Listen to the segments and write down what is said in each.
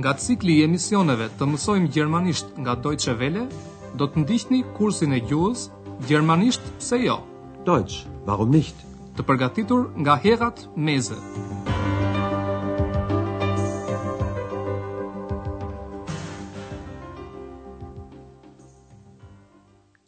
Nga cikli i emisioneve të mësojmë gjermanisht nga Deutsche Welle, do të ndiqni kursin e gjuhës Gjermanisht pse jo? Deutsch, warum nicht? Të përgatitur nga Herrad Meese.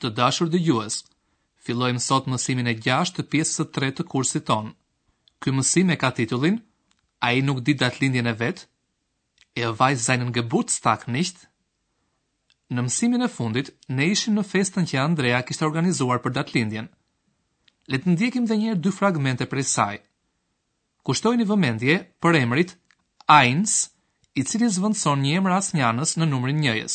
Të dashur dëgjues, fillojmë sot mësimin e gjashtë të pjesës së tretë të kursit tonë. Ky mësim e ka titullin Ai nuk di datëlindjen e vet? Er weiß seinen Geburtstag nicht? Në mësimin e fundit, ne ishim në festën që Andrea kishte organizuar për datëlindjen. Le të ndjekim dhe një herë dy fragmente prej saj. Kushtojini vëmendje përemrit eins, i cili zëvendëson një emër asnjanës në numrin njëjës.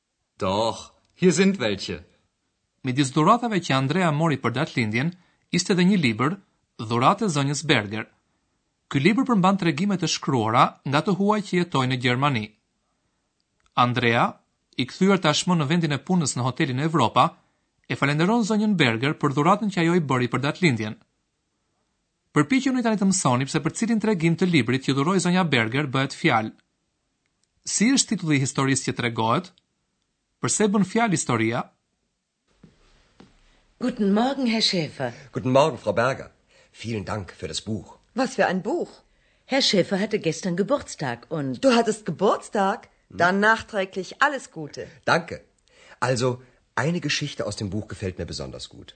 Doch, hier sind welche! Midis dhuratave që Andrea mori për datëlindjen, ishte dhe një libër, dhuratë e zonjës Berger. Ky libër përmban tregime të shkruara nga të huaj që jetojnë në Gjermani. Andrea, i kthyer tashmë në vendin e punës në hotelin Evropa, e falënderon zonjën Berger për dhuratën që ajo i bëri për datëlindjen. Përpiquni tani të mësoni pse për cilin tregim të librit që dhuroi zonja Berger bëhet fjalë. Si është titulli i historisë që tregohet? Përse bën fjalë historia? Guten Morgen, Herr Schäfer. Guten Morgen, Frau Berger. Vielen Dank für das Buch. Was für ein Buch? Herr Schäfer hatte gestern Geburtstag und... Du hattest Geburtstag? Hm? Dann nachträglich alles Gute. Danke. Also, eine Geschichte aus dem Buch gefällt mir besonders gut.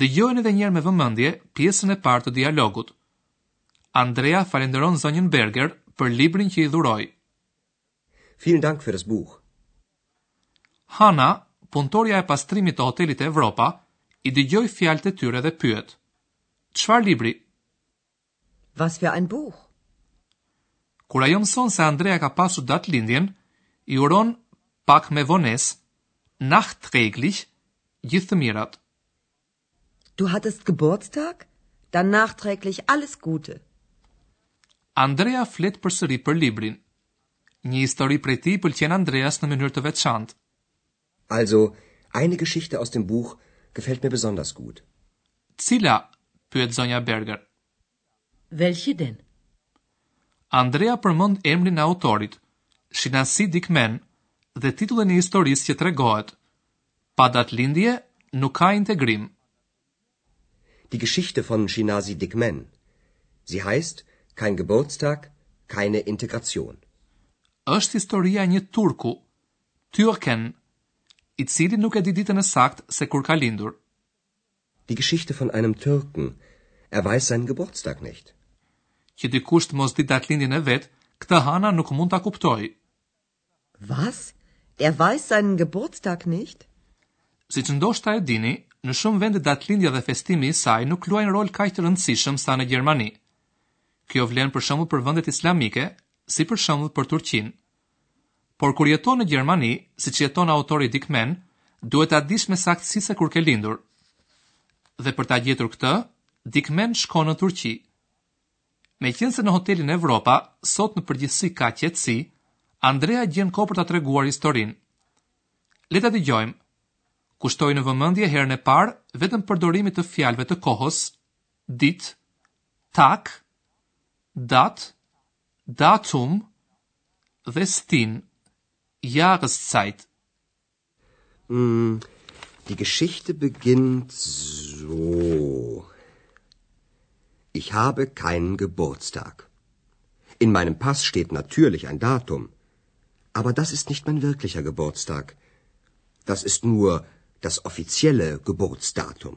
Dëgjojeni edhe një herë me vëmendje pjesën e parë të dialogut. Andrea falënderon zonjën Berger për librin që i dhuroi. Vielen Dank für das Buch. Hana, punëtorja e pastrimit të hotelit Evropa, i dëgjoi fjalët e tyre dhe pyet, Çfarë libri? Was für ein Buch? Kur ajo mëson se Andrea ka pasur datëlindjen, i uron pak me vonesë, nachträglich, gjithë të mirat. Du hattest Geburtstag? Dann nachträglich alles Gute. Andrea flet përsëri për librin. Një histori prej tij i pëlqen Andreas në mënyrë të veçantë. Also, eine Geschichte aus dem Buch gefällt mir besonders gut. Cila? pyet zonja Berger. Welche denn? Andrea përmend emrin e autorit, Shinasi Dikmen, dhe titullin e historisë që tregohet. Pa datëlindje nuk ka integrim. Die Geschichte von Shinasi Dikmen. Sie heißt Kein Geburtstag, keine Integration. Është historia e një turku, Türken, i cili nuk e di ditën e saktë se kur ka lindur. Die Geschichte von einem Türken, er weiß seinen Geburtstag nicht. Që dikush të mos di datëlindjen e vet, këtë Hana nuk mund ta kuptojë. Was? Er weiß seinen Geburtstag nicht? Siç ndoshta e dini, në shumë vende datëlindja dhe festimi i saj nuk luajnë rol kaq të rëndësishëm sa në Gjermani. Kjo vlen për shembull për vendet islamike, si për shembull për Turqinë. Por kur jeton në Gjermani, siç jeton autori Dikmen, duhet ta dish me saktësi se kur ke lindur. Dhe për ta gjetur këtë, Dikmen shkon në Turqi. Meqenëse në hotelin Evropa sot në përgjithësi ka qetësi, Andrea gjen kohë për ta treguar historinë. Le ta dëgjojmë. Kushtojini vëmendje herën e parë vetëm përdorimit të fjalëve të kohës, ditë, Tag, datë, datum dhe stin, jahreszeit. Mm, die Geschichte beginnt so. Ich habe keinen Geburtstag. In meinem Pass steht natürlich ein Datum, aber das ist nicht mein wirklicher Geburtstag. Das ist nur das offizielle Geburtsdatum.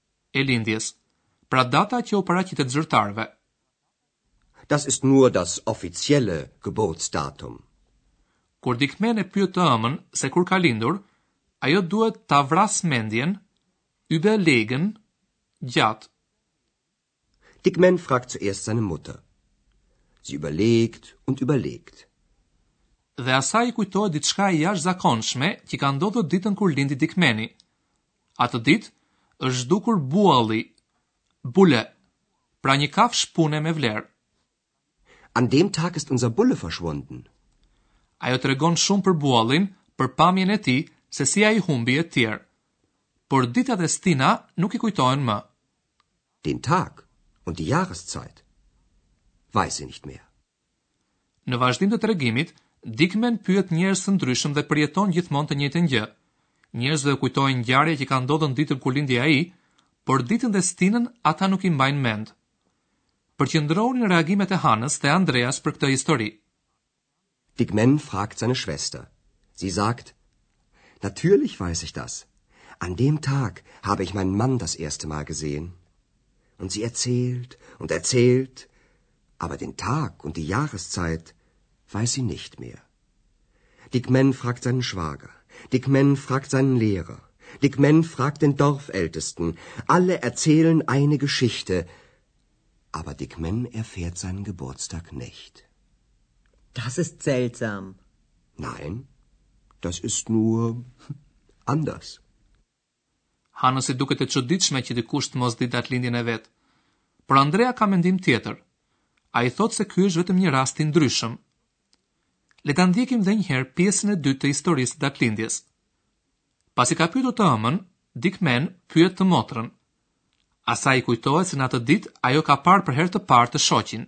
e lindjes, pra data që u paraqitet zyrtarëve. Das ist nur das offizielle Geburtsdatum. Kur Dikmen e pyet të ëmën se kur ka lindur, ajo duhet ta vrasë mendjen, überlegen, gjatë. Dikmen fragt zuerst seine Mutter. Sie überlegt und überlegt. Dhe asaj i kujtohet diçka e jashtëzakonshme që ka ndodhur ditën kur lindi Dikmeni. Atë ditë është zhdukur bualli, Bulle, pra një kafshë pune me vlerë. An dem Tag ist unser Bulle verschwunden. Ajo tregon shumë për buallin, për pamjen e tij, se si ai humbi etj. Por dita dhe stina nuk i kujtohen më. Den Tag und die Jahreszeit weiß sie nicht mehr. Në vazhdim të tregimit, Dikmen pyet njerëz të ndryshëm dhe përjeton gjithmonë të njëjtën gjë. Njerëzve u kujtohen ngjarje që kanë ndodhur ditën kur lindi ai, por ditën dhe stinën ata nuk i mbajnë mend. Përqendrohuni në reagimet e Hanës dhe Andreas për këtë histori. Digmen fragt seine Schwester. Sie sagt: Natürlich weiß ich das. An dem Tag habe ich meinen Mann das erste Mal gesehen. Und sie erzählt und erzählt, aber den Tag und die Jahreszeit weiß sie nicht mehr. Dickman fragt seinen Schwager, Dickman fragt seinen Lehrer, Dickman fragt den Dorfältesten. Alle erzählen eine Geschichte, aber Dickman erfährt seinen Geburtstag nicht. Das ist seltsam. Nein, das ist nur anders. Hanës i duket e çuditshme që dikush të mos dijë datëlindjen e vet. Por Andrea ka mendim tjetër. Ai thotë se ky është vetëm një rast i ndryshëm. Le ta ndjekim dhe njëherë pjesën e dytë të historisë së datëlindjes. Pasi ka pyetur të ëmën, Dikmen pyet të motrën. Asaj i kujtohet se në atë ditë ajo ka parë për herë të parë të shoqin.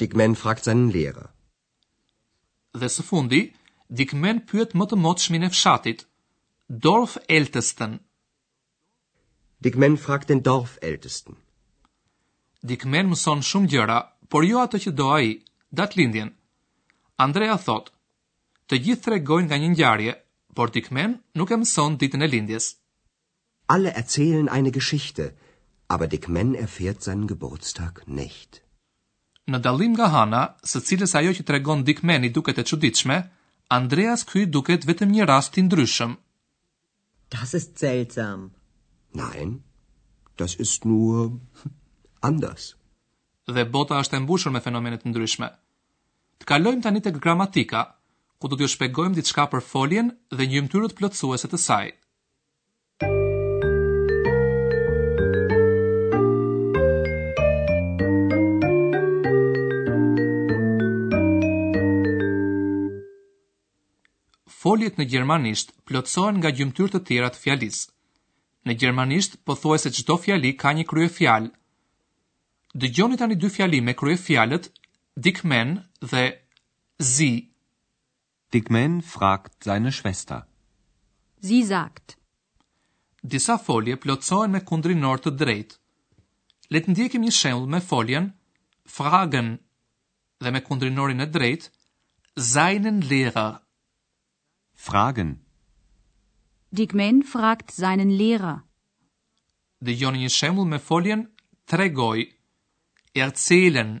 Dikmen fragt seinen Lehrer. Dhe së fundi, Dikmen pyet më të motshmin e fshatit, Dorfältesten. Dikmen fragt den Dorfältesten. Dikmen mëson shumë gjëra, por jo atë që do ai, datëlindjen. Andrea thotë, Të gjithë tregojnë nga një ngjarje, por Dikmen nuk e mëson ditën e lindjes. Alle erzählen eine Geschichte, aber Dikmen erfährt seinen Geburtstag nicht. Në dallim nga Hana, së cilës ajo që tregon Dikmen i duket e çuditshme, Andreas ky i duket vetëm një rast i ndryshëm. Das ist seltsam. Nein, das ist nur anders. Dhe bota është e mbushur me fenomene të ndryshme. Të kalojmë tani tek gramatika, ku do t'ju shpjegojmë diçka për foljen dhe gjymtyrët plotësuese të saj. Foljet në gjermanisht plotësohen nga gjymtyrë të tjera të fjalisë. Në gjermanisht pothuajse çdo fjali ka një kryefjalë. Dëgjoni tani dy fjali me kryefjalët Dikmen dhe sie. Dikmen fragt seine Schwester. Sie sagt. Disa folje plotësohen me kundrinor të drejtë. Le të ndjekim një shembull me foljen fragen dhe me kundrinorin e drejtë seinen Lehrer. Fragen. Dikmen fragt seinen Lehrer. Dëgjoni një shembull me foljen tregoj, erzählen.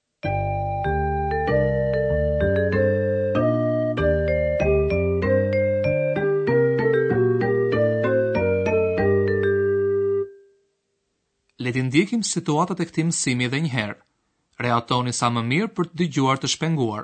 Le t'i ndjekim situatat e këtij mësimi edhe një herë. Rehatohuni sa më mirë për të dëgjuar të shpenguar.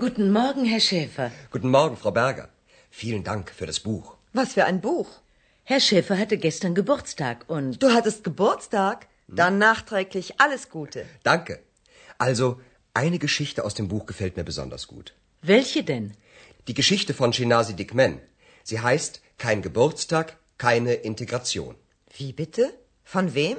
Guten Morgen, Herr Schäfer. Guten Morgen, Frau Berger. Vielen Dank für das Buch. Was für ein Buch? Herr Schäfer hatte gestern Geburtstag und... Du hattest Geburtstag? Hm? Dann nachträglich alles Gute. Danke. Also, eine Geschichte aus dem Buch gefällt mir besonders gut. Welche denn? Die Geschichte von Shinasi Dickman. Sie heißt Kein Geburtstag, keine Integration. Wie bitte? Von wem?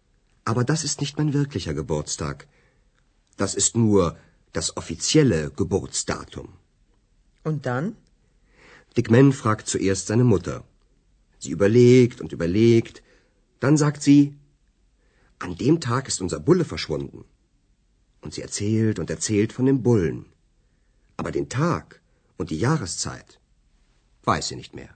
Aber das ist nicht mein wirklicher Geburtstag. Das ist nur das offizielle Geburtsdatum. Und dann? Dick Man fragt zuerst seine Mutter. Sie überlegt und überlegt. Dann sagt sie, an dem Tag ist unser Bulle verschwunden. Und sie erzählt und erzählt von dem Bullen. Aber den Tag und die Jahreszeit weiß sie nicht mehr.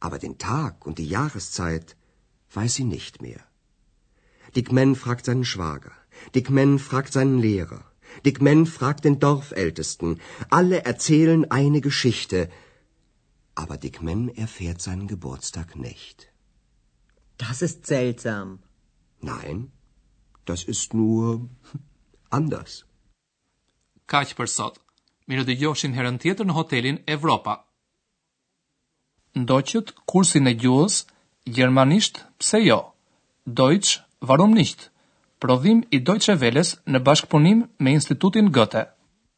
aber den Tag und die Jahreszeit weiß sie nicht mehr. Dick Men fragt seinen Schwager, Dick Men fragt seinen Lehrer, Dick Men fragt den Dorfältesten, alle erzählen eine Geschichte, aber Dick Men erfährt seinen Geburtstag nicht. Das ist seltsam. Nein, Das ist nur anders. Kaq për sot. Mirudëgjofshim herën tjetër në hotelin Evropa. Ndoqët kursin e gjuhës gjermanisht pse jo? Deutsch warum nicht? Prodhim i Deutsche Welles në bashkëpunim me Institutin Goethe.